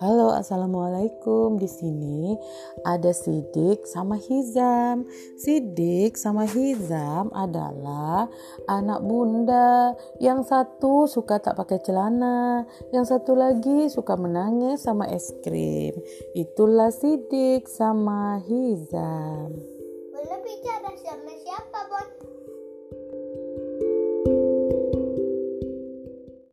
Halo, assalamualaikum. Di sini ada Sidik sama Hizam. Sidik sama Hizam adalah anak bunda. Yang satu suka tak pakai celana, yang satu lagi suka menangis sama es krim. Itulah Sidik sama Hizam. Boleh bicara sama siapa, Bon?